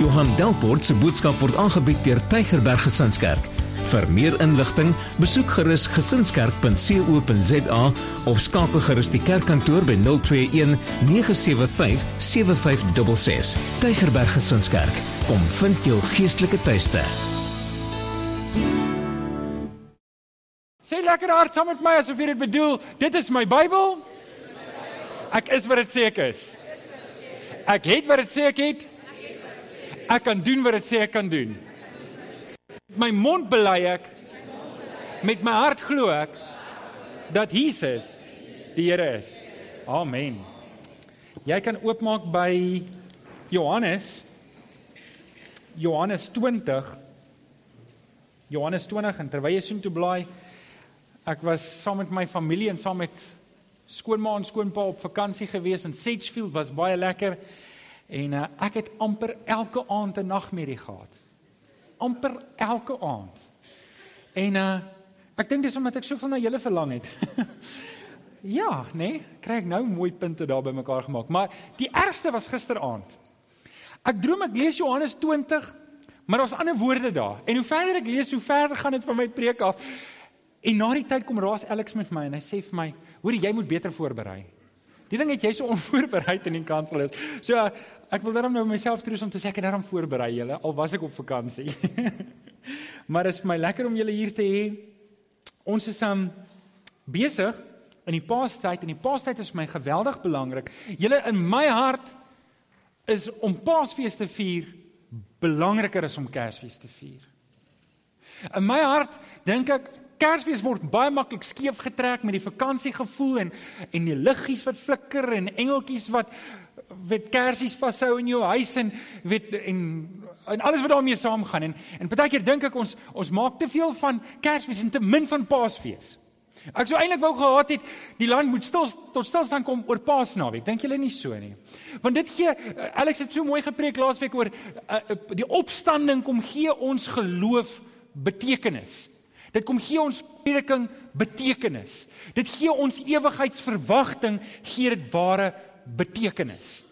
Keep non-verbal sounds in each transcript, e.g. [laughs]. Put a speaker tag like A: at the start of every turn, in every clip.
A: Johan Delport se boodskap word aangebied deur Tygerberg Gesinskerk. Vir meer inligting, besoek gerus gesinskerk.co.za of skakel gerus die kerkkantoor by 021 975 7566. Tygerberg Gesinskerk, kom vind jou geestelike tuiste.
B: Sê lekker hard saam met my asof jy dit bedoel. Dit is my Bybel. Ek is wat dit sê ek is. Ek het wat dit sê ek het. Ek kan doen wat dit sê ek kan doen. My mond bely ek met my hart glo ek dat Jesus die Here is. Amen. Jy kan oopmaak by Johannes Johannes 20 Johannes 20 en terwyl jy soheen toe blaai ek was saam met my familie en saam met skoonma en skoonpa op vakansie gewees in Sedgefield was baie lekker En uh, ek het amper elke aand 'n nagmerrie gehad. amper elke aand. En uh ek dink dis omdat ek soveel na julle verlang het. [laughs] ja, nee, kry ek nou mooi punte daar by mekaar gemaak. Maar die ergste was gisteraand. Ek droom ek lees Johannes 20, maar daar's ander woorde daar. En hoe verder ek lees, hoe verder gaan dit van my preek af. En na die tyd kom Raas Alex met my en hy sê vir my: "Hoor jy moet beter voorberei." Die ding het jy so [laughs] onvoorbereid in die kansel is. So ek wil daarom nou myself troos om te sê ek het daarom voorberei julle al was ek op vakansie. [laughs] maar dit is vir my lekker om julle hier te hê. Ons is um besig in die Paastyd en die Paastyd is vir my geweldig belangrik. Julle in my hart is om Paasfees te vier belangriker as om Kersfees te vier. In my hart dink ek Kersfees word baie maklik skeef getrek met die vakansiegevoel en en die liggies wat flikker en engeltjies wat weet kersies vashou in jou huis en weet en en alles wat daarmee saamgaan en en baie keer dink ek ons ons maak te veel van Kersfees en te min van Paasfees. Ek sou eintlik wou gehad het die land moet stil tot stilstand kom oor Paasnaweek. Dink julle nie so nie? Want dit gee Alex het so mooi gepreek laasweek oor uh, die opstanding kom gee ons geloof betekenis. Dit kom gee ons prediking betekenis. Dit gee ons ewigheidsverwagting, gee dit ware betekenis.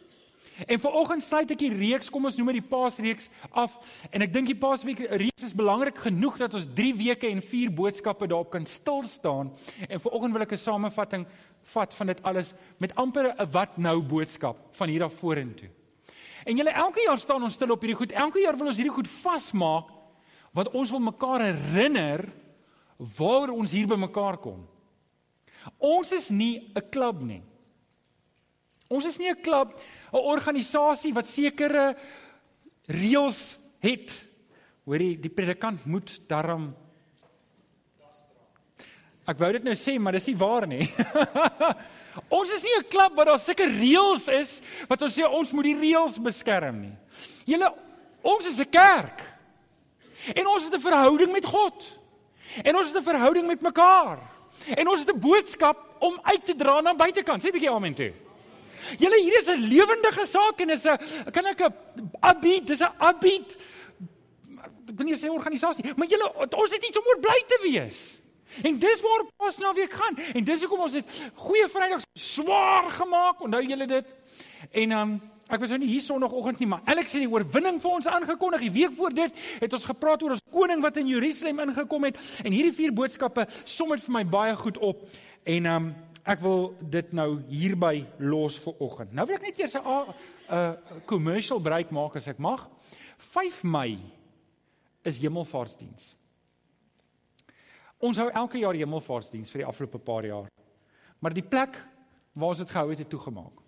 B: En vanoggend sluit ek die reeks, kom ons noem dit die Paasreeks af. En ek dink die Paasweek reeks is belangrik genoeg dat ons 3 weke en 4 boodskappe daarop kan stil staan. En vanoggend wil ek 'n samevatting vat van dit alles met amper 'n wat nou boodskap van hier af vorentoe. En julle elke jaar staan ons stil op hierdie goed. Elke jaar wil ons hierdie goed vasmaak want ons wil mekaar herinner waaroor ons hier bymekaar kom. Ons is nie 'n klub nie. Ons is nie 'n klub, 'n organisasie wat sekere reëls het. Hoorie, die predikant moet daarom Ek wou dit nou sê, maar dis nie waar nie. [laughs] ons is nie 'n klub waar daar sulke reëls is wat ons sê ons moet die reëls beskerm nie. Julle ons is 'n kerk. En ons het 'n verhouding met God. En ons het 'n verhouding met mekaar. En ons het 'n boodskap om uit te dra na buitekant. Sê 'n bietjie amen toe. Julle hier is 'n lewendige saak en is 'n kan ek 'n abid, dis 'n abid. Ek wil nie sê organisasie, maar julle ons het iets om oor bly te wees. En dis waar pas nou weer gaan. En dis hoekom ons dit goeie Vrydag swaar gemaak. Onthou julle dit? En dan um, Ek was nou nie hier sonoggend nie, maar Alex het die oorwinning vir ons aangekondig. Die week voor dit het ons gepraat oor ons koning wat in Jerusalem ingekom het en hierdie vier boodskappe som dit vir my baie goed op. En um ek wil dit nou hierby los vir oggend. Nou wil ek net eers 'n 'n commercial break maak as ek mag. 5 Mei is Hemelvaartsdiens. Ons hou elke jaar Hemelvaartsdiens vir die afgelope paar jaar. Maar die plek waar ons dit gehou het, het toegemaak.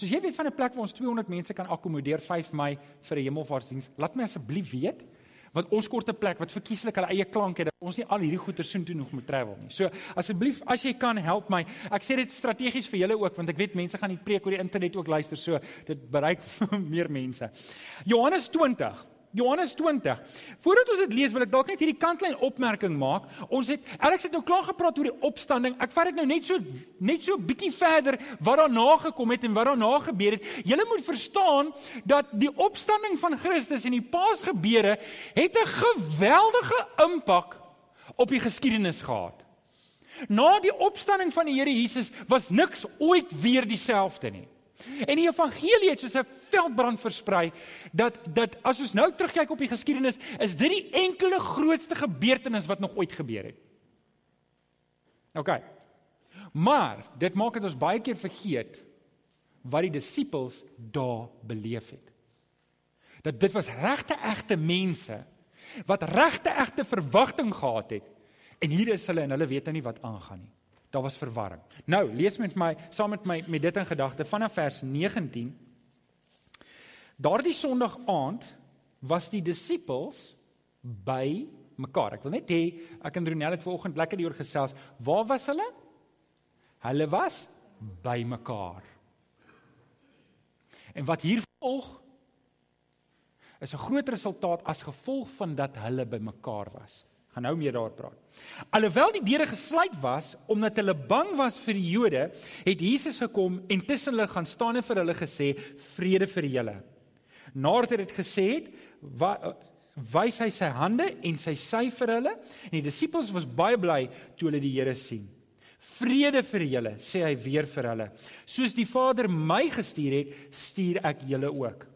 B: So as jy weet van 'n plek waar ons 200 mense kan akkommodeer 5 Mei vir 'n hemelvaartsdiens, laat my asseblief weet want ons kort 'n plek wat verkieslik hulle eie klank het dat ons nie al hierdie goeie soontoe nog moet travel nie. So asseblief as jy kan help my. Ek sê dit strategies vir julle ook want ek weet mense gaan die preek oor die internet ook luister so dit bereik [laughs] meer mense. Johannes 20 Johannes 20. Voordat ons dit lees, wil ek dalk net hierdie kantlyn opmerking maak. Ons het Alex het nou klaar gepraat oor die opstanding. Ek vat dit nou net so net so bietjie verder wat daarna gekom het en wat daarna gebeur het. Julle moet verstaan dat die opstanding van Christus en die Paasgebeure het 'n geweldige impak op die geskiedenis gehad. Na die opstanding van die Here Jesus was niks ooit weer dieselfde nie. En die evangelie het soos 'n veldbrand versprei dat dat as ons nou terugkyk op die geskiedenis, is dit die enkele grootste gebeurtenis wat nog ooit gebeur het. OK. Maar dit maak dit ons baie keer vergeet wat die disippels daar beleef het. Dat dit was regte egte mense wat regte egte verwagting gehad het en hier is hulle en hulle weet nou nie wat aangaan nie. Daar was verwarring. Nou, lees met my saam met my met dit in gedagte vanaf vers 19. Daardie Sondag aand was die disippels by mekaar. Ek wil net hê ek en Ronel het vanoggend lekker hieroor gesels. Waar was hulle? Hulle was by mekaar. En wat hier volg is 'n groot resultaat as gevolg van dat hulle by mekaar was. Gaan nou meer daaroor praat. Alhoewel die deure gesluit was omdat hulle bang was vir die Jode, het Jesus gekom en tussen hulle gaan staan en vir hulle gesê: "Vrede vir julle." Nadat hy dit gesê het, wys hy sy hande en sy sy vir hulle en die disippels was baie bly toe hulle die Here sien. Vrede vir julle, sê hy weer vir hulle. Soos die Vader my gestuur het, stuur ek julle ook.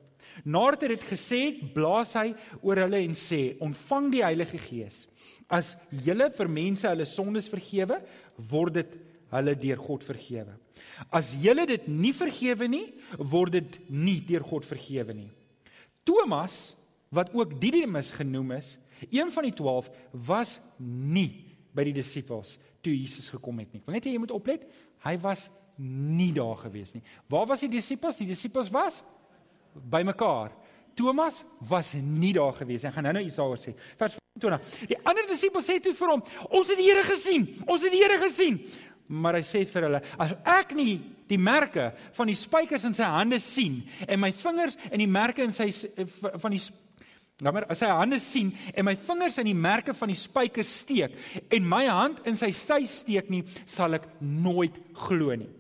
B: Nadat hy dit gesê het, blaas hy oor hulle en sê: "Ontvang die Heilige Gees. As julle vir mense hulle sondes vergewe, word dit hulle deur God vergewe. As julle dit nie vergewe nie, word dit nie deur God vergewe nie." Thomas wat ook Didimus genoem is, een van die 12 was nie by die disippels toe Jesus gekom het nie. Ek wil net hê jy moet oplet, hy was nie daar gewees nie. Waar was die disippels? Die disippels was by mekaar. Thomas was nie daar gewees nie. Ek gaan nou-nou iets daaroor sê. Vers 20. Die ander disippels sê toe vir hom: "Ons het die Here gesien. Ons het die Here gesien." Maar hy sê vir hulle: "As ek nie die merke van die spykers in sy hande sien en my vingers in die merke in sy van die Nou maar as hy hande sien en my vingers in die merke van die spykers steek en my hand in sy sy steek nie, sal ek nooit glo nie.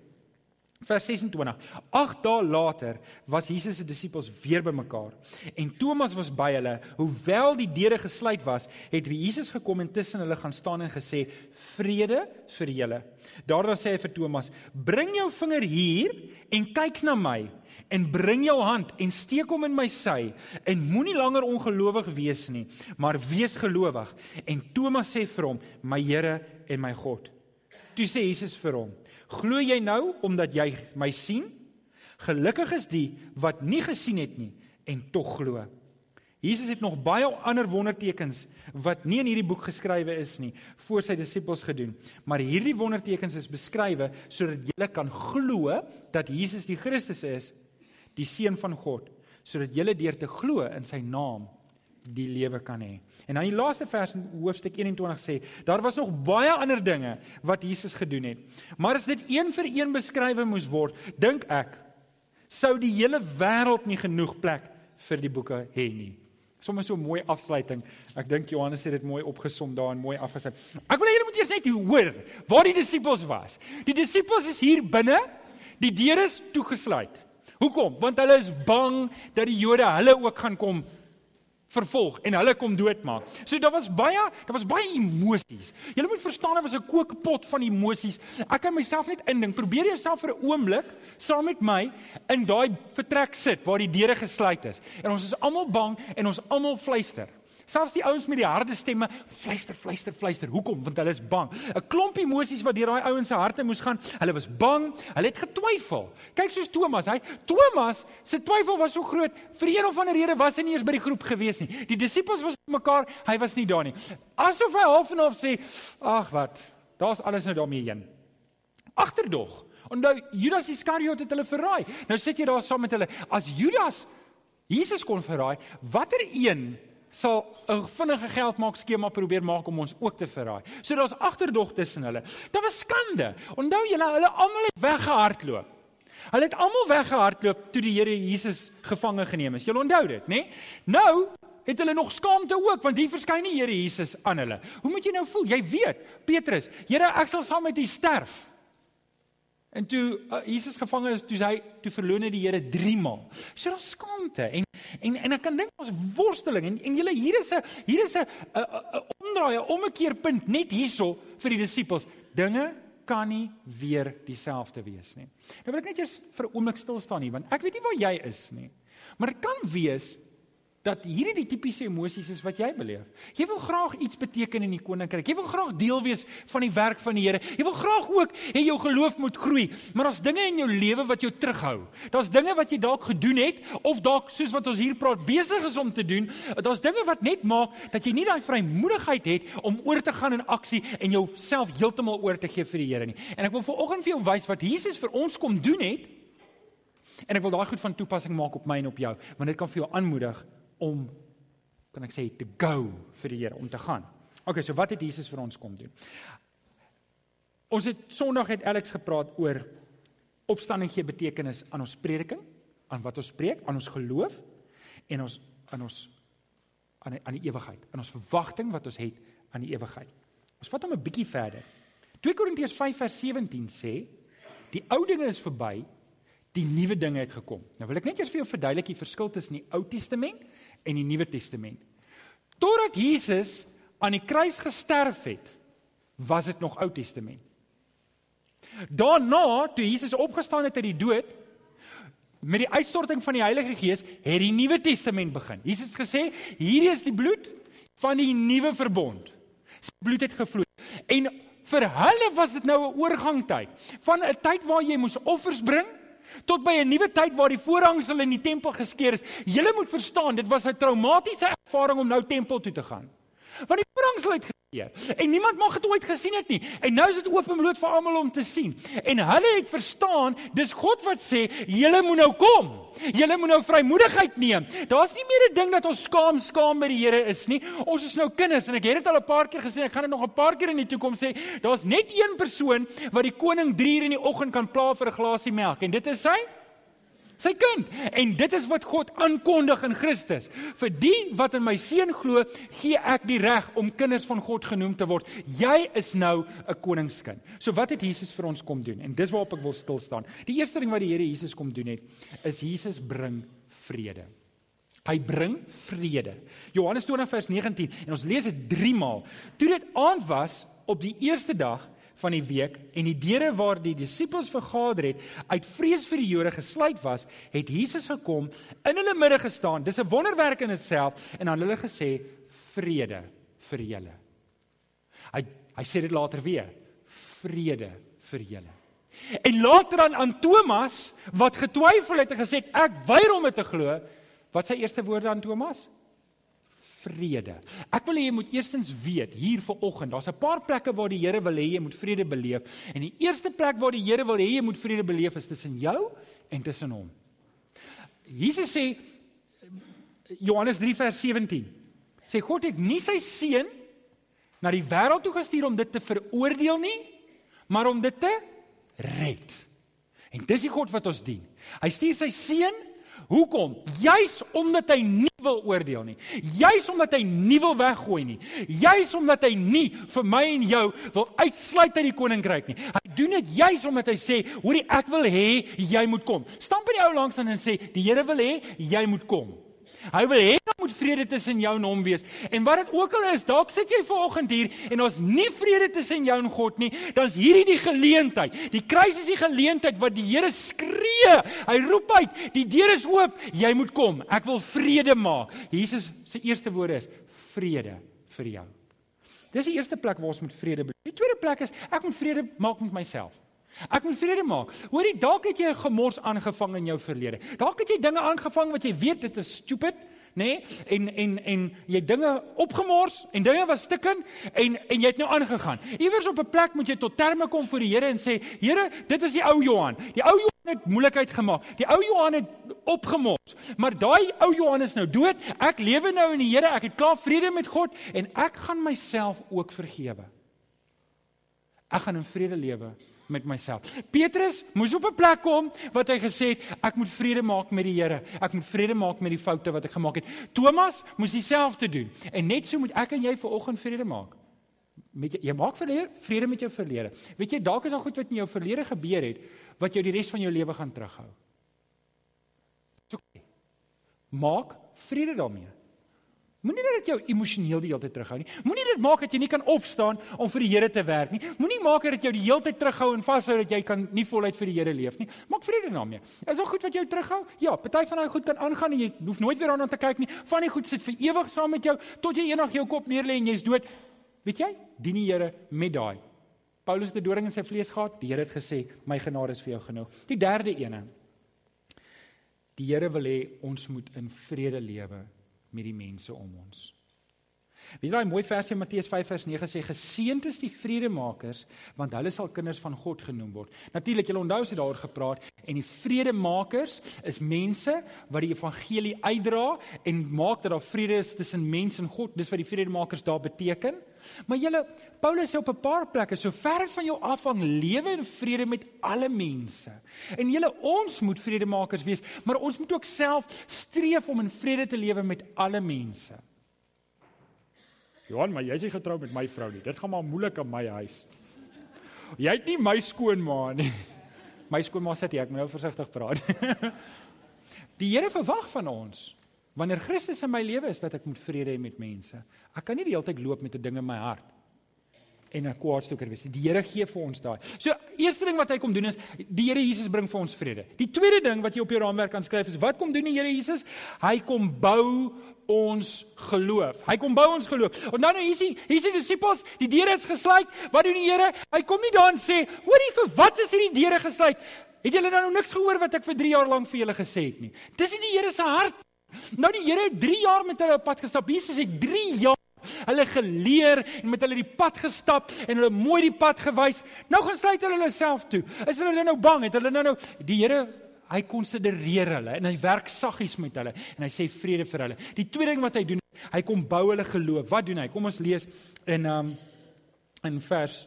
B: Vers 26. 8 dae later was Jesus se disippels weer bymekaar en Thomas was by hulle. Hoewel die deure gesluit was, het wie Jesus gekom en tussen hulle gaan staan en gesê: "Vrede vir julle." Daarna sê hy vir Thomas: "Bring jou vinger hier en kyk na my en bring jou hand en steek hom in my sy en moenie langer ongelowig wees nie, maar wees gelowig." En Thomas sê vir hom: "My Here en my God." Toe sê Jesus vir hom: Glo jy nou omdat jy my sien? Gelukkig is die wat nie gesien het nie en tog glo. Jesus het nog baie ander wondertekens wat nie in hierdie boek geskrywe is nie voor sy disippels gedoen. Maar hierdie wondertekens is beskrywe sodat julle kan glo dat Jesus die Christus is, die seun van God, sodat julle deur te glo in sy naam die lewe kan hê. En dan die laaste vers in hoofstuk 21 sê, daar was nog baie ander dinge wat Jesus gedoen het. Maar as dit een vir een beskrywe moes word, dink ek sou die hele wêreld nie genoeg plek vir die boeke hê nie. Sommige so 'n mooi afsluiting. Ek dink Johannes het dit mooi opgesom daar en mooi afgesit. Ek wil hê julle moet eers net hoor waar die disippels was. Die disippels is hier binne. Die deure is toegesluit. Hoekom? Want hulle is bang dat die Jode hulle ook gaan kom vervolg en hulle kom doodmaak. So daar was baie, daar was baie emosies. Jy moet verstaan daar was 'n kookpot van emosies. Ek kan myself net indink. Probeer jouself vir 'n oomblik saam met my in daai vertrek sit waar die deure gesluit is. En ons is almal bang en ons almal fluister. Selfs die ouens met die harde stemme fluister, fluister, fluister. Hoekom? Want hulle is bang. 'n Klomp emosies wat deur daai ouens se harte moes gaan. Hulle was bang, hulle het getwyfel. Kyk soos Thomas, hy Thomas se twyfel was so groot. Vir een of ander rede was hy nie eens by die groep gewees nie. Die disippels was mekaar, hy was nie daar nie. Asof hy half en half sê, "Ag wat, daar's alles nou daarmee heen." Agterdog. Onthou Judas Iskariot het hulle verraai. Nou sit jy daar saam met hulle. As Judas Jesus kon verraai, watter een sal 'n vinnige geldmaak skema probeer maak om ons ook te verraai. So daar's agterdog tussen hulle. Dit was skande. Onthou julle, hulle almal het weggehardloop. Hulle het almal weggehardloop toe die Here Jesus gevange geneem is. Julle onthou dit, né? Nou het hulle nog skaamte ook want hier verskyn die Here Jesus aan hulle. Hoe moet jy nou voel? Jy weet, Petrus, Here, ek sal saam met U sterf. En toe uh, Jesus gevange is, toe hy toe verloon het die Here 3 maal. So daar's skaamte en en en ek kan dink ons worsteling en en julle hier is 'n hier is 'n 'n omdraai, 'n omkeerpunt net hierso vir die disippels. Dinge kan nie weer dieselfde wees nie. Nou wil ek net eers vir 'n oomblik stil staan hier want ek weet nie waar jy is nie. Maar dit kan wees dat hierdie die tipiese emosies is wat jy beleef. Jy wil graag iets beteken in die koninkryk. Jy wil graag deel wees van die werk van die Here. Jy wil graag ook hê jou geloof moet groei, maar daar's dinge in jou lewe wat jou terughou. Daar's dinge wat jy dalk gedoen het of dalk soos wat ons hier praat besig is om te doen. Daar's dinge wat net maak dat jy nie daai vrymoedigheid het om oor te gaan in aksie en jouself heeltemal oor te gee vir die Here nie. En ek wil vanoggend vir jou wys wat Jesus vir ons kom doen het. En ek wil daai goed van toepassing maak op my en op jou, want dit kan vir jou aanmoedig om kan ek sê to go vir die Here om te gaan. OK, so wat het Jesus vir ons kom doen? Ons het Sondag het Alex gepraat oor opstanding gee betekenis aan ons prediking, aan wat ons preek, aan ons geloof en ons aan ons aan die, aan die ewigheid, aan ons verwagting wat ons het aan die ewigheid. Ons vat hom 'n bietjie verder. 2 Korintiërs 5 vers 17 sê die ou dinge is verby, die nuwe dinge het gekom. Nou wil ek net eers vir jou verduidelik die verskil tussen die Ou Testament en die Nuwe Testament. Totdat Jesus aan die kruis gesterf het, was dit nog Ou Testament. Daarna, toe Jesus opgestaan het uit die dood, met die uitstorting van die Heilige Gees, het die Nuwe Testament begin. Jesus het gesê, hierdie is die bloed van die nuwe verbond. Sy bloed het gevloei. En vir hulle was dit nou 'n oorgangtyd van 'n tyd waar jy moes offers bring tot by 'n nuwe tyd waar die voorhangsel in die tempel geskeur is. Julle moet verstaan, dit was 'n traumatiese ervaring om nou tempel toe te gaan. Want die voorhangsel het geskeur en niemand mag dit ooit gesien het nie. En nou is dit openbloot vir almal om te sien. En hulle het verstaan, dis God wat sê, julle moet nou kom. Julle moet nou vrymoedigheid neem. Daar's nie meer 'n ding dat ons skaam skaam by die Here is nie. Ons is nou kinders en ek het dit al 'n paar keer gesê, ek gaan dit nog 'n paar keer in die toekoms sê. Daar's net een persoon wat die koning 3 uur in die oggend kan pla vir 'n glasie melk en dit is sy sy kind. En dit is wat God aankondig in Christus. Vir die wat in my seun glo, gee ek die reg om kinders van God genoem te word. Jy is nou 'n koningskind. So wat het Jesus vir ons kom doen? En dis waarop ek wil stil staan. Die eerste ding wat die Here Jesus kom doen het, is Jesus bring vrede. Hy bring vrede. Johannes 20 vers 19 en ons lees dit 3 maal. Toe dit aand was op die eerste dag van die week en die deure waar die disippels vergader het uit vrees vir die Jode gesluit was, het Jesus gekom, in hulle midde gestaan. Dis 'n wonderwerk in itself en aan hulle gesê vrede vir julle. Hy hy sê dit later weer. Vrede vir julle. En later dan aan Thomas wat getwyfel het en gesê ek weier om dit te glo, wat sy eerste woorde aan Thomas? Vrede. Ek wil hê jy moet eerstens weet hier vanoggend, daar's 'n paar plekke waar die Here wil hê jy moet vrede beleef. En die eerste plek waar die Here wil hê jy moet vrede beleef is tussen jou en tussen hom. Jesus sê Johannes 3 vers 17. Sê God het nie sy seun na die wêreld toe gestuur om dit te veroordeel nie, maar om dit te red. En dis die God wat ons dien. Hy stuur sy seun Hoekom? Juis omdat hy nie wil oordeel nie. Juis omdat hy nie wil weggooi nie. Juis omdat hy nie vir my en jou wil uitsluit uit die koninkryk nie. Hy doen dit juis omdat hy sê, "Hoorie, ek wil hê jy moet kom." Stamp by die ou langs aan en sê, "Die Here wil hê jy moet kom." Hy wil hê moet vrede tussen jou en hom wees. En wat dit ook al is, dalk sit jy vanoggend hier en ons nie vrede tussen jou en God nie, dan is hierdie die geleentheid. Die kruis is die geleentheid wat die Here skree. Hy roep uit, die deur is oop, jy moet kom. Ek wil vrede maak. Jesus se eerste woorde is vrede vir jou. Dis die eerste plek waar ons moet vrede beleef. Die tweede plek is ek moet vrede maak met myself. Ek moet vrede maak. Hoorie, dalk het jy 'n gemors aangevang in jou verlede. Dalk het jy dinge aangevang wat jy weet dit is stupid, nê? Nee? En en en jy dinge opgemors en dinge was stikken en en jy het nou aangegaan. Iewers op 'n plek moet jy tot terme kom voor die Here en sê, Here, dit was die ou Johan. Die ou Johan het moeilikheid gemaak. Die ou Johan het opgemors. Maar daai ou Johan is nou dood. Ek lewe nou in die Here. Ek het klaar vrede met God en ek gaan myself ook vergewe. Ek gaan in vrede lewe met myself. Petrus moes op 'n plek kom wat hy gesê het ek moet vrede maak met die Here. Ek moet vrede maak met die foute wat ek gemaak het. Thomas moes dieselfde doen. En net so moet ek en jy vanoggend vrede maak. Met jy, jy maak verlede, vrede met jou verlede. Weet jy dalk is daar goed wat in jou verlede gebeur het wat jou die res van jou lewe gaan terughou. So, maak vrede daarmee. Moenie dat dit jou emosioneel die hele tyd terughou nie. Moenie dit maak dat jy nie kan opstaan om vir die Here te werk nie. Moenie maak dat dit jou die hele tyd terughou en vashou dat jy kan nie voluit vir die Here leef nie. Maak vrede daarmee. Is dit goed wat jou terughou? Ja, party van daai goed kan aangaan en jy hoef nooit weer daarna te kyk nie. Van die goed sit vir ewig saam met jou tot jy eendag jou kop neerlê en jy's dood. Weet jy? Dien die Here met daai. Paulus het 'n doring in sy vlees gehad. Die Here het gesê, "My genade is vir jou genoeg." Die derde ene. Die Here wil hê ons moet in vrede lewe met die mense om ons. Wie daai mooi vers in Matteus 5 vers 9 sê geseënd is die vredemakers want hulle sal kinders van God genoem word. Natuurlik julle onthou sy daaroor gepraat en die vredemakers is mense wat die evangelie uitdra en maak dat daar vrede is tussen mens en God. Dis wat die vredemakers daar beteken. Maar julle Paulus sê op 'n paar plekke so ver van jou afhang lewe in vrede met alle mense. En julle ons moet vredemakers wees, maar ons moet ook self streef om in vrede te lewe met alle mense. Johan, maar jy's nie getroud met my vrou nie. Dit gaan maar moeilik in my huis. Jy het nie my skoonma nie. [laughs] My skoonma sê ek moet nou versigtig praat. [laughs] Die Here verwag van ons wanneer Christus in my lewe is dat ek moet vrede hê met mense. Ek kan nie die hele tyd loop met 'n ding in my hart en 'n kwaadstoker wees. Die Here gee vir ons daai. So, eerste ding wat hy kom doen is die Here Jesus bring vir ons vrede. Die tweede ding wat jy op jou raamwerk kan skryf is wat kom doen die Here Jesus? Hy kom bou ons geloof. Hy kom bou ons geloof. En nou nou hier is hier is die disippels, die deure is gesluit. Wat doen die Here? Hy kom nie daar en sê, "Hoorie, vir wat is hierdie deure gesluit?" Het julle nou niks gehoor wat ek vir 3 jaar lank vir julle gesê het nie? Dis nie die Here se hart. Nou die Here het 3 jaar met hulle op pad gestap. Jesus het 3 jaar hulle geleer en met hulle die pad gestap en hulle mooi die pad gewys. Nou gaan sluit hulle hulle self toe. Is hulle nou bang? Het hulle nou nou die Here hy konsidereer hulle en hy werk saggies met hulle en hy sê vrede vir hulle. Die tweede ding wat hy doen, hy kom bou hulle geloof. Wat doen hy? Kom ons lees in um in vers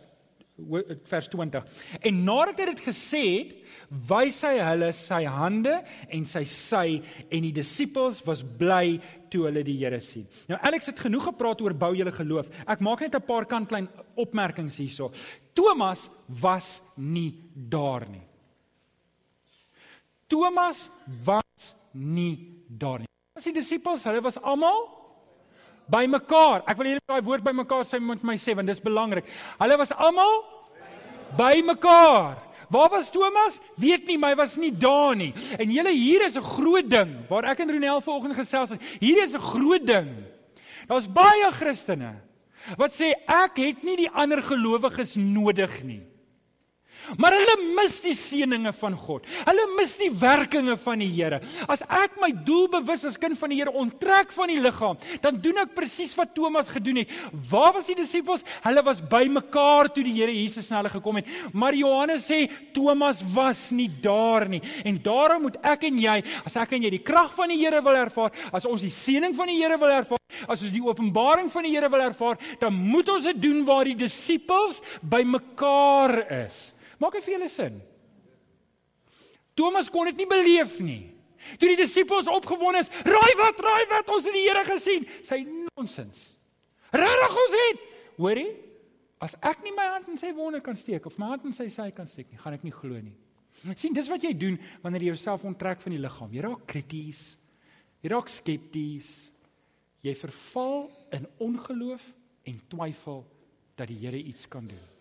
B: vers 20. En nadat hy dit gesê het, wys hy hulle sy hande en sy sy en die disippels was bly toe hulle die Here sien. Nou Alex het genoeg gepraat oor bou julle geloof. Ek maak net 'n paar kant klein opmerkings hierso. Thomas was nie daar nie. Thomas was nie daar nie. As die disippels, hulle was almal bymekaar. Ek wil hierdie daai woord bymekaar sê met my sê want dis belangrik. Hulle was almal bymekaar. Waar was Thomas? Weet nie, my was nie daar nie. En julle hier is 'n groot ding waar ek en Ronel vanoggend gesels het. Hier is 'n groot ding. Daar's baie Christene wat sê ek het nie die ander gelowiges nodig nie. Maar hulle mis die seëninge van God. Hulle mis die werkinge van die Here. As ek my doelbewus as kind van die Here onttrek van die liggaam, dan doen ek presies wat Thomas gedoen het. Waar was die disippels? Hulle was bymekaar toe die Here Jesus na hulle gekom het. Maar Johannes sê Thomas was nie daar nie. En daarom moet ek en jy, as ek en jy die krag van die Here wil ervaar, as ons die seëning van die Here wil ervaar, as ons die openbaring van die Here wil ervaar, dan moet ons dit doen waar die disippels bymekaar is. Maak dit vir julle sin? Thomas kon dit nie beleef nie. Toe die disippels opgewonde is, "Raai wat, raai wat, ons het die Here gesien." Sy nonsens. Regtig ons het. Hoorie? As ek nie my hand in sy wonde kan steek of my hand in sy sy kan steek nie, gaan ek nie glo nie. sien, dis wat jy doen wanneer jy jouself onttrek van die liggaam. Jy raak krities. Jy raak skepties. Jy verval in ongeloof en twyfel dat die Here iets kan doen.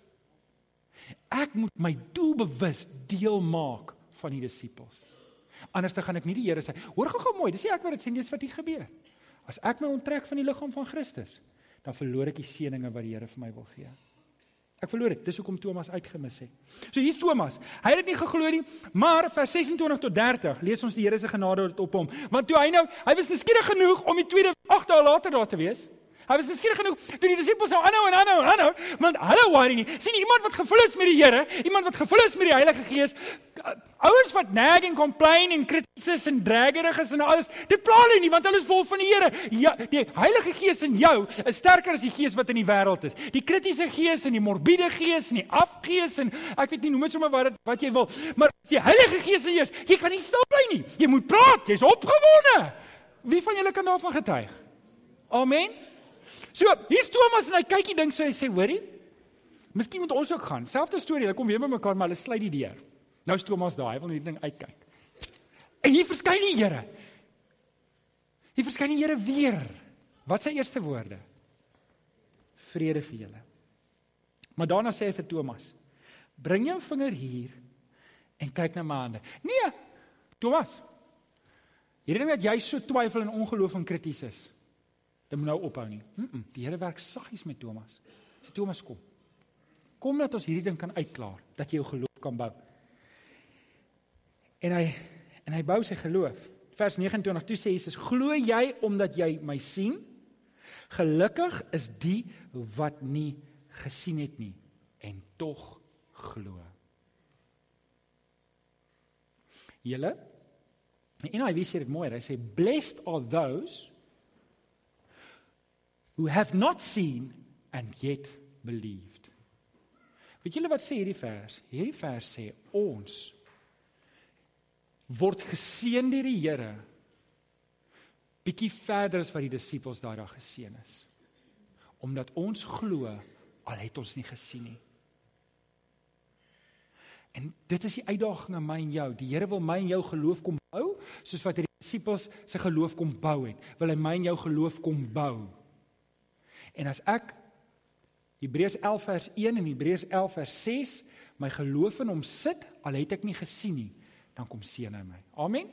B: Ek moet my doelbewus deel maak van die disippels. Anders dan gaan ek nie die Here sê, hoor gou-gou mooi, dis nie ek wat dit sê nie, dis wat hier gebeur. As ek my onttrek van die liggaam van Christus, dan verloor ek die seëninge wat die Here vir my wil gee. Ek verloor dit. Dis hoekom Thomas uitgemis het. So hier's Thomas. Hy het dit nie geglo nie, maar vers 26 tot 30 lees ons die Here se genade op hom. Want toe hy nou, hy was nuuskierig genoeg om die tweede 8 dae later daar te wees. Hy was geskierig genoeg toe die disippels nou aanhou en aanhou en aanhou, want hulle worry nie. sien iemand wat gevul is met die Here, iemand wat gevul is met die Heilige Gees, ouens wat nag en complain en krities en dragerig is en alles. Dit pla hulle nie want hulle is vol van die Here. Ja, die Heilige Gees in jou is sterker as die gees wat in die wêreld is. Die kritiese gees en die morbiede gees en die afgees en ek weet nie noem dit sommer wat wat jy wil, maar as die Heilige Gees in jou is, jy kan nie stil bly nie. Jy moet praat, jy's opgewonde. Wie van julle kan daarvan getuig? Amen. So, hier's Thomas en hy kyk die ding so hy sê, hoorie? Miskien moet ons ook gaan. Selfde storie, hulle kom weer by mekaar, maar hulle sluit die deur. Nou is Thomas daar, hy wil net ding uitkyk. En hier verskyn die Here. Hier verskyn die Here weer. Wat sy eerste woorde? Vrede vir julle. Maar daarna sê hy vir Thomas: "Bring jou vinger hier en kyk na my hande." Nee, Thomas. Hierdie ding dat jy so twyfel en ongeloof en krities is. Dit moet nou ophou nie. Mm -mm, die Here werk saggies met Thomas. Sê Thomas kom. Kom dat ons hierdie ding kan uitklaar, dat jy jou geloof kan bou. En hy en hy bou sy geloof. Vers 29 toe sê Jesus: "Glo jy omdat jy my sien? Gelukkig is die wat nie gesien het nie en tog glo." Julle En hy sê dit mooi. Hy sê blessed are those who have not seen and yet believed. Weet julle wat sê hierdie vers? Hierdie vers sê ons word geseën deur die Here bietjie verder as wat die disippels daai dag geseën is. Omdat ons glo al het ons nie gesien nie. En dit is die uitdaging aan my en jou. Die Here wil my en jou geloof kom bou, soos wat die disippels se geloof kom bou het. Wil hy my en jou geloof kom bou. En as ek Hebreërs 11 vers 1 en Hebreërs 11 vers 6 my geloof in hom sit, al het ek nie gesien nie, dan kom seën hy my. Amen.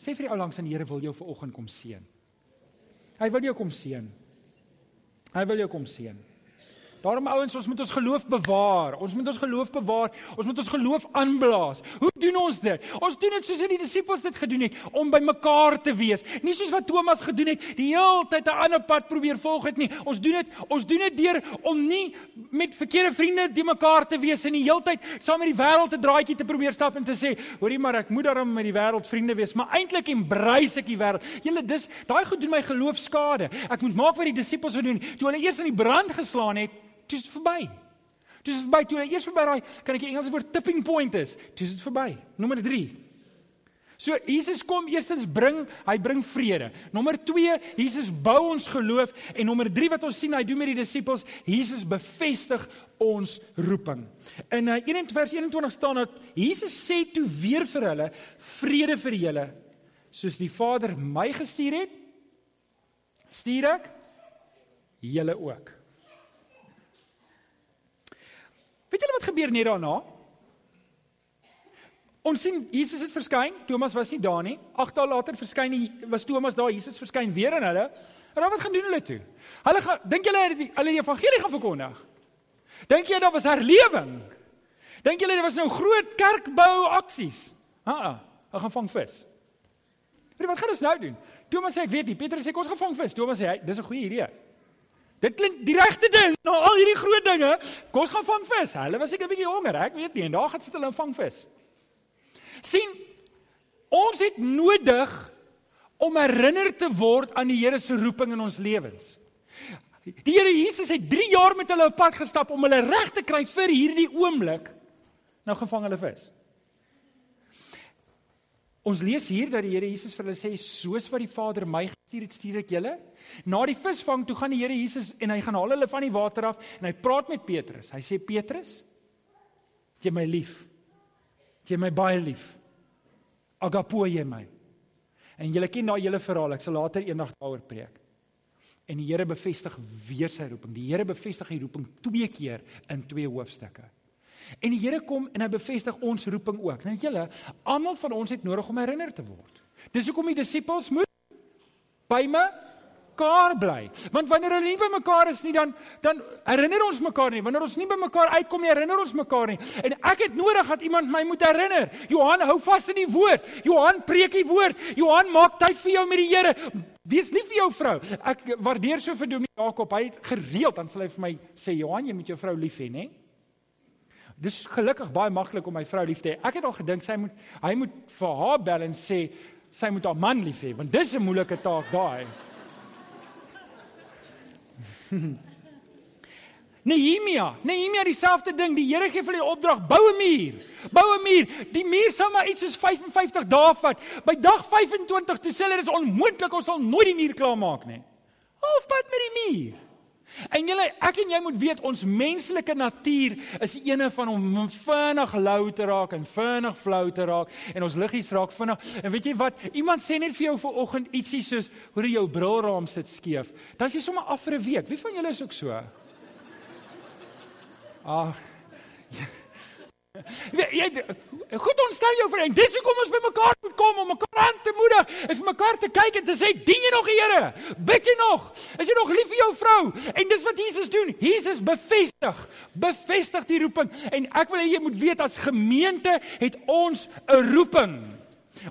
B: Sê vir die ou langs aan die Here wil jou vanoggend kom seën. Hy wil jou kom seën. Hy wil jou kom seën. Daarom ouens, ons moet ons geloof bewaar. Ons moet ons geloof bewaar. Ons moet ons geloof aanblaas. Hoe doen ons dit? Ons doen dit soos die disippels dit gedoen het, om by mekaar te wees. Nie soos wat Thomas gedoen het, die hele tyd 'n ander pad probeer volg het nie. Ons doen dit, ons doen dit deur om nie met verkeerde vriende te mekaar te wees en die hele tyd saam met die wêreld 'n draaitjie te probeer stap en te sê, hoorie maar ek moet daarom met die wêreld vriende wees, maar eintlik embrace ek die wêreld. Julle dis daai goed doen my geloof skade. Ek moet maak wat die disippels gedoen het toe hulle eers in die brand geslaan het Dis verby. Dis verby toe hy eers verby daai kan ek die Engelse woord tipping point is. Dis dit verby. Nommer 3. So Jesus kom eerstens bring, hy bring vrede. Nommer 2, Jesus bou ons geloof en nommer 3 wat ons sien hy doen met die disippels, Jesus bevestig ons roeping. In uh, 21 vers 21 staan dat Jesus sê toe weer vir hulle, vrede vir julle, soos die Vader my gestuur het, stuur ek julle ook. Weet julle wat gebeur net daarna? Ons sien Jesus het verskyn, Thomas was nie daar nie. 8 dae later verskyn hy was Thomas daar, Jesus verskyn weer aan hulle. En dan wat gaan doen hulle toe? Hulle gaan dink julle hulle die, hulle die evangelie gaan verkondig? Dink jy daar was herlewing? Dink julle daar was nou groot kerkbou aksies? Ha, hulle gaan vang vis. Jy wat gaan ons nou doen? Thomas sê ek weet nie, Petrus sê kom ons gaan vang vis. Thomas sê hy, dis 'n goeie idee. Dit klink die regte ding. Nou al hierdie groot dinge, kom ons gaan vang vis. Hulle was seker 'n bietjie honger, ek weet nie. En daar gaan sit hulle en vang vis. sien ons het nodig om herinner te word aan die Here se roeping in ons lewens. Die Here Jesus het 3 jaar met hulle op pad gestap om hulle reg te kry vir hierdie oomblik. Nou gevang hulle vis. Ons lees hier dat die Here Jesus vir hulle sê soos wat die Vader my gestuur het, stuur ek julle. Na die visvang toe gaan die Here Jesus en hy gaan haal hulle van die water af en hy praat met Petrus. Hy sê Petrus, jy my lief. Jy my baie lief. Agapo jy my. En julle ken daai hele verhaal. Ek sal later eendag daaroor preek. En die Here bevestig weer sy roeping. Die Here bevestig die roeping twee keer in twee hoofstukke. En die Here kom en hy bevestig ons roeping ook. Nou julle, almal van ons het nodig om herinner te word. Dis hoekom die disippels moet by my mekaar bly. Want wanneer hulle nie by mekaar is nie, dan dan herinner ons mekaar nie. Wanneer ons nie by mekaar uitkom nie, herinner ons mekaar nie. En ek het nodig dat iemand my moet herinner. Johan, hou vas in die woord. Johan, preek die woord. Johan, maak tyd vir jou met die Here. Wees lief vir jou vrou. Ek waardeer so vir Dominee Jakob. Hy het gereeld dan sal hy vir my sê, "Johan, jy moet jou vrou lief hê, hè?" Dis gelukkig baie maklik om my vrou lief te hê. Ek het al gedink sy moet hy moet vir haar bel en sê sy moet haar man lief hê, want dis 'n moeilike taak daai. [laughs] Nehemia, Nehemia dieselfde ding. Die Here gee vir hulle die opdrag: bou 'n muur. Bou 'n muur. Die muur sal maar iets soos 55 dae vat. By dag 25 toe sê hulle dit is onmoontlik, ons sal nooit die muur klaarmaak nie. Halfpad met die muur. En julle ek en jy moet weet ons menslike natuur is eene van om vinnig lou te raak en vinnig flou te raak en ons liggies raak vinnig. En weet jy wat? Iemand sê net vir jou vanoggend ietsie soos hoe jy jou brilraam sit skeef. Dan is jy sommer af vir 'n week. Wie van julle is ook so? Ah. Jy goed ontstel jou vriend. Dis hoekom ons by mekaar moet kom om mekaar aan te moedig en vir mekaar te kyk en te sê dien jy nog die Here? Bid jy nog? Is jy nog lief vir jou vrou? En dis wat Jesus doen. Jesus bevestig, bevestig die roeping. En ek wil hê jy moet weet as gemeente het ons 'n roeping.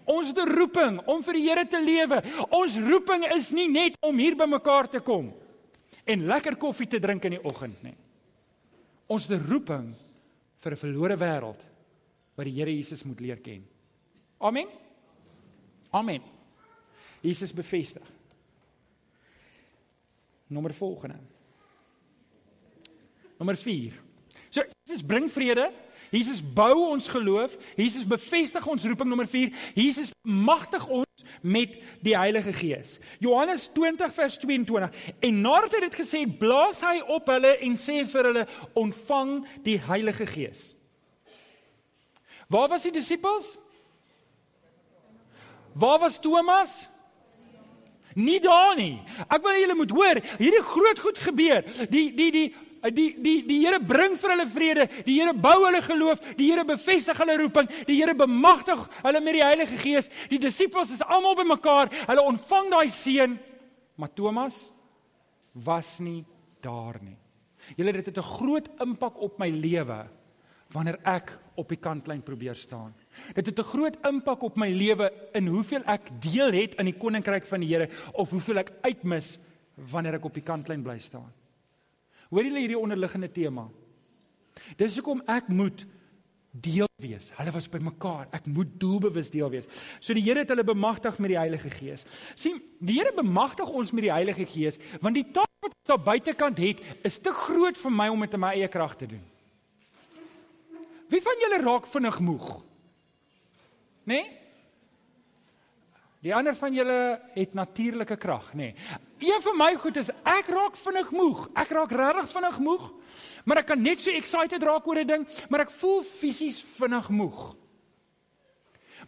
B: Ons 'n roeping om vir die Here te lewe. Ons roeping is nie net om hier by mekaar te kom en lekker koffie te drink in die oggend nie. Ons 'n roeping vir 'n verlore wêreld wat die Here Jesus moet leer ken. Amen. Amen. Jesus bevestig. Nommer volgende. Nommer 4. So Jesus bring vrede. Jesus bou ons geloof. Jesus bevestig ons roeping nommer 4. Jesus magtig ons met die Heilige Gees. Johannes 20 vers 22. En nadat hy dit gesê het, blaas hy op hulle en sê vir hulle: "Ontvang die Heilige Gees." Waar was die disippels? Waar was Thomas? Nie daar nie. Ek wil julle moet hoor, hierdie groot goed gebeur. Die die die die die die Here bring vir hulle vrede, die Here bou hulle geloof, die Here bevestig hulle roeping, die Here bemagtig hulle met die Heilige Gees. Die disippels is almal bymekaar, hulle ontvang daai seën, maar Thomas was nie daar nie. Julle dit het 'n groot impak op my lewe wanneer ek op die kantlyn probeer staan. Dit het 'n groot impak op my lewe in hoeveel ek deel het in die koninkryk van die Here of hoeveel ek uitmis wanneer ek op die kantlyn bly staan. Hoor julle hierdie onderliggende tema? Dis hoekom ek moet deel wees. Hulle was by mekaar. Ek moet doelbewus deel wees. So die Here het hulle bemagtig met die Heilige Gees. sien, die Here bemagtig ons met die Heilige Gees want die taak wat ons daar buitekant het, is te groot vir my om dit in my eie krag te doen. Wie van julle raak vinnig moeg? Né? Nee? Die ander van julle het natuurlike krag, nê. Nee. Een van my goed is ek raak vinnig moeg. Ek raak regtig vinnig moeg. Maar ek kan net so excited raak oor 'n ding, maar ek voel fisies vinnig moeg.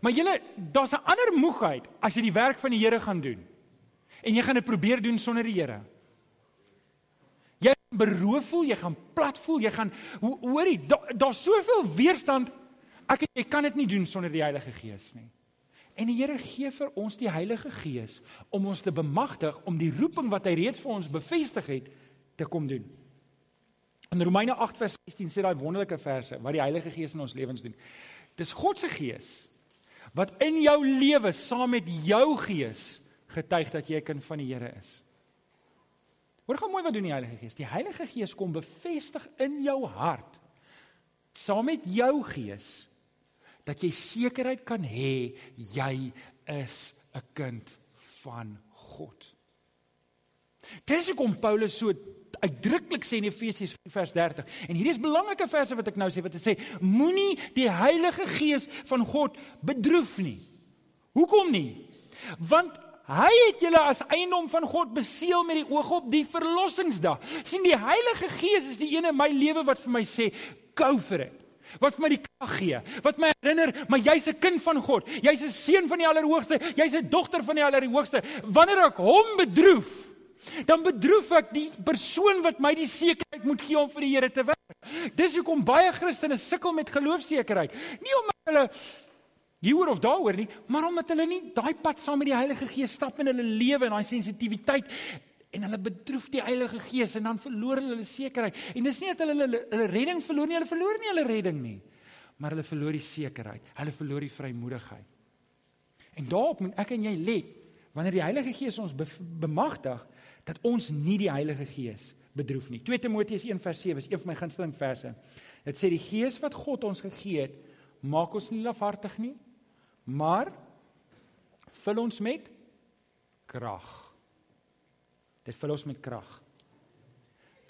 B: Maar julle, daar's 'n ander moegheid as jy die werk van die Here gaan doen. En jy gaan dit probeer doen sonder die Here. Jy beroof voel, jy gaan plat voel, jy gaan hoorie, daar's da soveel weerstand. Ek jy kan dit nie doen sonder die Heilige Gees nie. En die Here gee vir ons die Heilige Gees om ons te bemagtig om die roeping wat hy reeds vir ons bevestig het te kom doen. In Romeine 8 vers 16 sê daai wonderlike verse wat die Heilige Gees in ons lewens doen. Dis God se Gees wat in jou lewe saam met jou gees getuig dat jy 'n kind van die Here is. Hoor gou mooi wat doen die Heilige Gees. Die Heilige Gees kom bevestig in jou hart saam met jou gees dat jy sekerheid kan hê jy is 'n kind van God. Dis hoekom Paulus so uitdruklik sê in Efesiërs 4 vers 30 en hierdie is belangrike verse wat ek nou sê wat dit sê moenie die Heilige Gees van God bedroef nie. Hoekom nie? Want hy het julle as eiendom van God beseël met die oog op die verlossingsdag. sien die Heilige Gees is die een in my lewe wat vir my sê go for it wat vir my die krag gee, wat my herinner, maar jy's 'n kind van God. Jy's 'n seun van die Allerhoogste. Jy's 'n dogter van die Allerhoogste. Wanneer ek hom bedroef, dan bedroef ek die persoon wat my die sekerheid moet gee om vir die Here te werk. Dis hoekom baie Christene sukkel met geloofsekerheid. Nie omdat hulle hieroor of daaroor nie, maar omdat hulle nie daai pad saam met die Heilige Gees stap in hulle lewe en daai sensitiwiteit en hulle bedroef die Heilige Gees en dan verloor hulle hulle sekerheid. En dis nie dat hulle hulle, hulle redding verloor nie, hulle verloor nie hulle redding nie, maar hulle verloor die sekerheid. Hulle verloor die vrymoedigheid. En daarop moet ek en jy let wanneer die Heilige Gees ons be bemagtig dat ons nie die Heilige Gees bedroef nie. 2 Timoteus 1:7 is een van my gunsteling verse. Dit sê die Gees wat God ons gegee het, maak ons nie lafhartig nie, maar vul ons met krag. Dit vul ons met krag.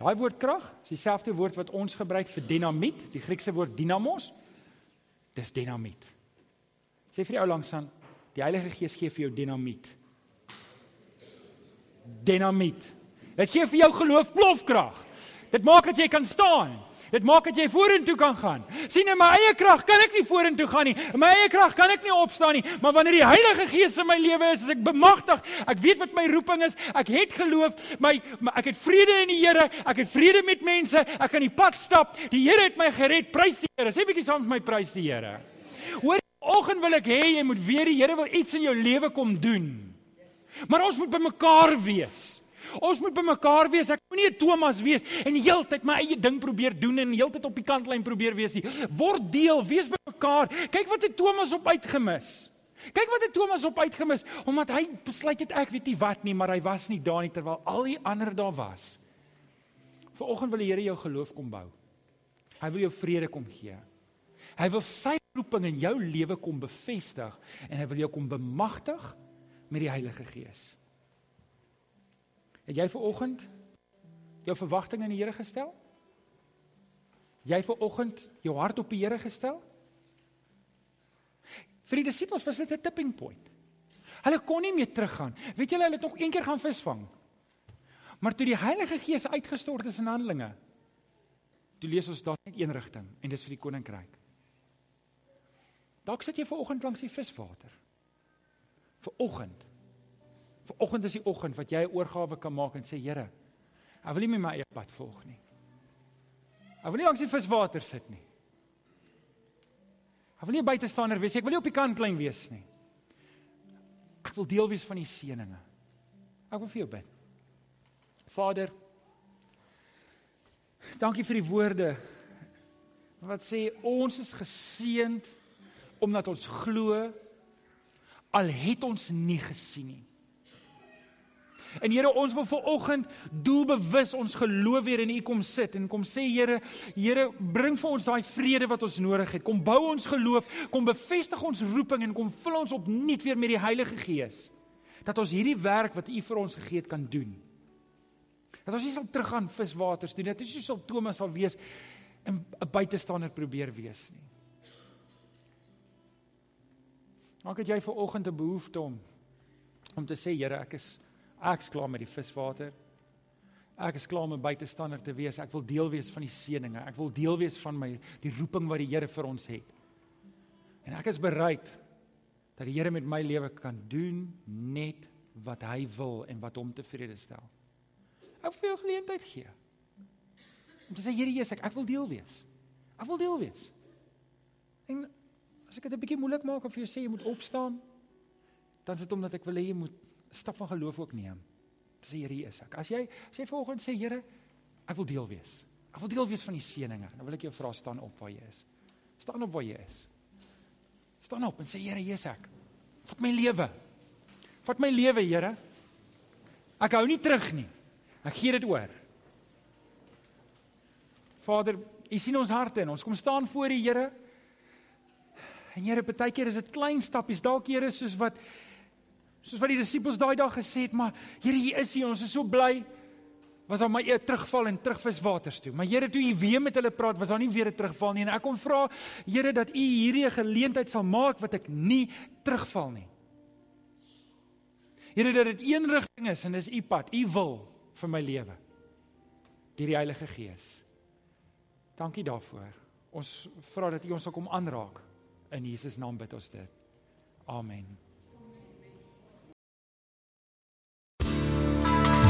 B: Daai woord krag is dieselfde woord wat ons gebruik vir dinamiet, die Griekse woord dynamos. Dis dinamiet. Sê vir die ou langs aan, die Heilige Gees gee vir jou dinamiet. Dinamiet. Dit gee vir jou geloof plofkrag. Dit maak dat jy kan staan. Dit maak dat jy vorentoe kan gaan. sien in my eie krag kan ek nie vorentoe gaan nie. In my eie krag kan ek nie opstaan nie, maar wanneer die Heilige Gees in my lewe is, is ek bemagtig. Ek weet wat my roeping is. Ek het geloof, my, my ek het vrede in die Here. Ek het vrede met mense. Ek kan die pad stap. Die Here het my gered. Prys die Here. Sê bietjie saam met my prys die Here. Hoor, oggend wil ek hê jy moet weet die Here wil iets in jou lewe kom doen. Maar ons moet bymekaar wees. Ons moet bymekaar wees. Ek moenie 'n Thomas wees en heeltyd my eie ding probeer doen en heeltyd op die kantlyn probeer wees nie. Word deel, wees bymekaar. Kyk wat het Thomas op uitgemis. Kyk wat het Thomas op uitgemis omdat hy besluit het ek weet nie wat nie, maar hy was nie daar nie terwyl al die ander daar was. Vanoggend wil die Here jou geloof kom bou. Hy wil jou vrede kom gee. Hy wil sy roeping in jou lewe kom bevestig en hy wil jou kom bemagtig met die Heilige Gees. Het jy ver oggend jou verwagtinge in die Here gestel? Jy ver oggend jou hart op die Here gestel? Vir die disippels was dit 'n tipping point. Hulle kon nie meer teruggaan. Weet julle, hulle het nog een keer gaan visvang. Maar toe die Heilige Gees uitgestort is in Handelinge, toe lees ons daar net een rigting en dis vir die koninkryk. Dalk sit jy ver oggend langs die viswater. Ver oggend Vanoggend is die oggend wat jy 'n oorgawe kan maak en sê Here, ek wil nie my eie pad volg nie. Ek wil nie langs die viswater sit nie. Ek wil nie buitestander wees nie. Ek wil nie op die kant klein wees nie. Ek wil deel wees van die seëninge. Ek wil vir jou bid. Vader, dankie vir die woorde wat sê ons is geseënd omdat ons glo al het ons nie gesien nie. En Here, ons wil ver oggend doelbewus ons geloof weer in U kom sit en kom sê Here, Here, bring vir ons daai vrede wat ons nodig het. Kom bou ons geloof, kom bevestig ons roeping en kom vul ons opnuut weer met die Heilige Gees. Dat ons hierdie werk wat U vir ons gegee het kan doen. Dat ons nie sal teruggaan viswaters doen. Dat ons nie sal Thomas sal wees en 'n buitestander probeer wees nie. Maak dit jy ver oggend 'n behoefte om om te sê Here, ek is Ek's klaar met die viswater. Ek is klaar om 'n buitestander te wees. Ek wil deel wees van die seëninge. Ek wil deel wees van my die roeping wat die Here vir ons het. En ek is bereid dat die Here met my lewe kan doen net wat hy wil en wat hom tevrede stel. Ek wil jou geleentheid gee. Om te sê Here Jesus, ek, ek wil deel wees. Ek wil deel wees. En as ek dit 'n bietjie moeilik maak of vir jou sê jy moet opstaan, dan is dit omdat ek wil hê jy moet stap van geloof ook neem. Sê Here is ek. As jy as jy volgens sê Here, ek wil deel wees. Ek wil deel wees van die seëninge. Dan wil ek jou vra staan op waar jy is. Staan op waar jy is. Staan op en sê Here, hier is ek. Vat my lewe. Vat my lewe, Here. Ek hou nie terug nie. Ek gee dit oor. Vader, U sien ons harte en ons kom staan voor die Here. En Here, baie keer is dit klein stappies, dalk Here soos wat Soos wat die disippels daai dag gesê het, maar Here, hier is U, ons is so bly. Was daar maar 'n terugval en terugvis waters toe. Maar Here, toe U weer met hulle praat, was daar nie weer 'n terugval nie. En ek kom vra, Here, dat U hierdie geleentheid sal maak wat ek nie terugval nie. Here, dat dit een rigting is en dis U pad, U wil vir my lewe. Deur die Heilige Gees. Dankie daarvoor. Ons vra dat U ons sal kom aanraak. In Jesus naam bid ons dit. Amen.